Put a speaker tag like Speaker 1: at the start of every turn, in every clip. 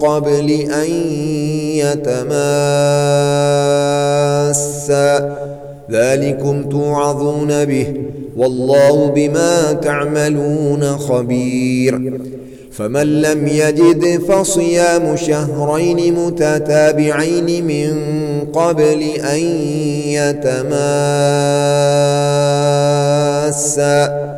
Speaker 1: قبل أن يتماسا ذلكم توعظون به والله بما تعملون خبير فمن لم يجد فصيام شهرين متتابعين من قبل أن يتماسا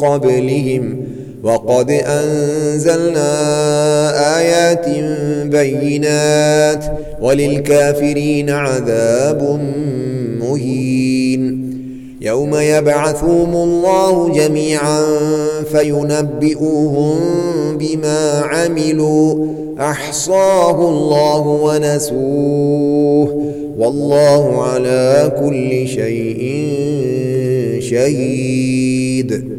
Speaker 1: قبلهم وقد أنزلنا آيات بينات وللكافرين عذاب مهين يوم يبعثهم الله جميعا فينبئوهم بما عملوا أحصاه الله ونسوه والله على كل شيء شهيد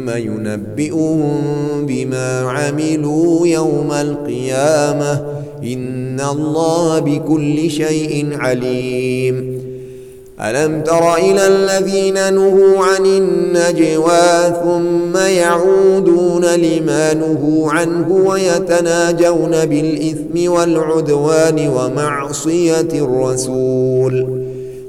Speaker 1: ثم ينبئهم بما عملوا يوم القيامة إن الله بكل شيء عليم ألم تر إلى الذين نهوا عن النجوى ثم يعودون لما نهوا عنه ويتناجون بالإثم والعدوان ومعصية الرسول ؟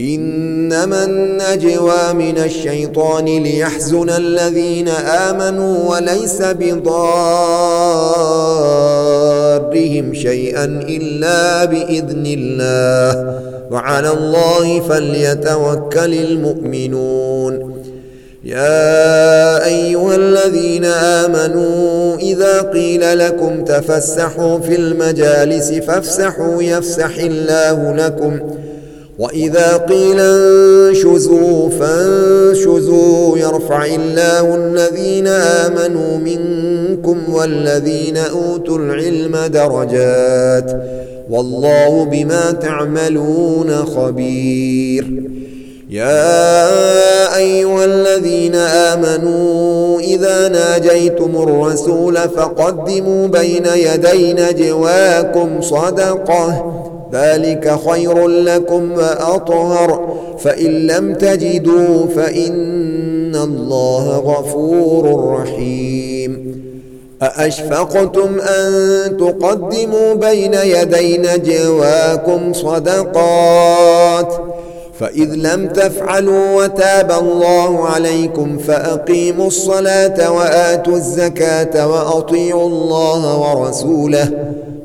Speaker 1: إنما النجوى من الشيطان ليحزن الذين آمنوا وليس بضارهم شيئا إلا بإذن الله وعلى الله فليتوكل المؤمنون يا أيها الذين آمنوا إذا قيل لكم تفسحوا في المجالس فافسحوا يفسح الله لكم ۖ وإذا قيل انشزوا فانشزوا يرفع الله الذين آمنوا منكم والذين أوتوا العلم درجات والله بما تعملون خبير يا أيها الذين آمنوا إذا ناجيتم الرسول فقدموا بين يدي نجواكم صدقه ذلك خير لكم وأطهر فإن لم تجدوا فإن الله غفور رحيم أأشفقتم أن تقدموا بين يدي نجواكم صدقات فإذ لم تفعلوا وتاب الله عليكم فأقيموا الصلاة وآتوا الزكاة وأطيعوا الله ورسوله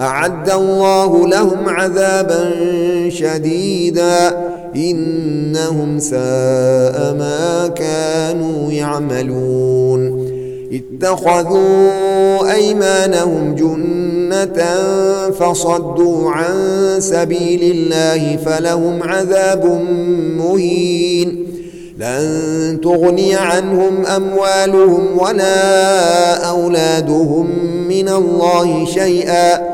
Speaker 1: أعد الله لهم عذابا شديدا إنهم ساء ما كانوا يعملون اتخذوا أيمانهم جنة فصدوا عن سبيل الله فلهم عذاب مهين لن تغني عنهم أموالهم ولا أولادهم من الله شيئا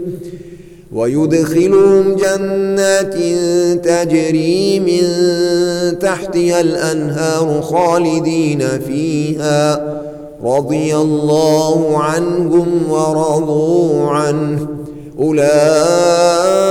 Speaker 1: ويدخلهم جنات تجري من تحتها الأنهار خالدين فيها رضي الله عنهم ورضوا عنه أولئك